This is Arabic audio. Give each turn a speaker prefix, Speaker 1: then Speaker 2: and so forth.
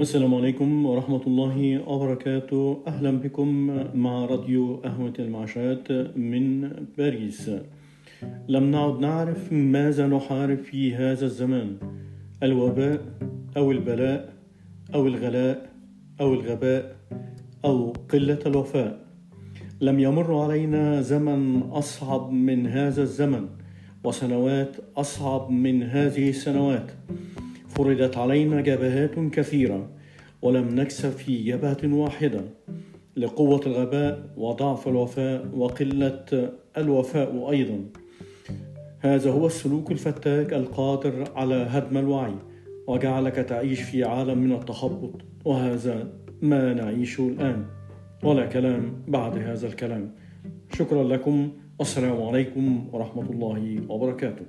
Speaker 1: السلام عليكم ورحمة الله وبركاته. أهلا بكم مع راديو قهوة المعشات من باريس. لم نعد نعرف ماذا نحارب في هذا الزمان. الوباء أو البلاء أو الغلاء أو الغباء أو قلة الوفاء. لم يمر علينا زمن أصعب من هذا الزمن وسنوات أصعب من هذه السنوات. فرضت علينا جبهات كثيرة ولم نكسب في جبهة واحدة لقوة الغباء وضعف الوفاء وقلة الوفاء أيضا. هذا هو السلوك الفتاك القادر على هدم الوعي وجعلك تعيش في عالم من التخبط وهذا ما نعيشه الآن. ولا كلام بعد هذا الكلام. شكرا لكم. والسلام عليكم ورحمة الله وبركاته.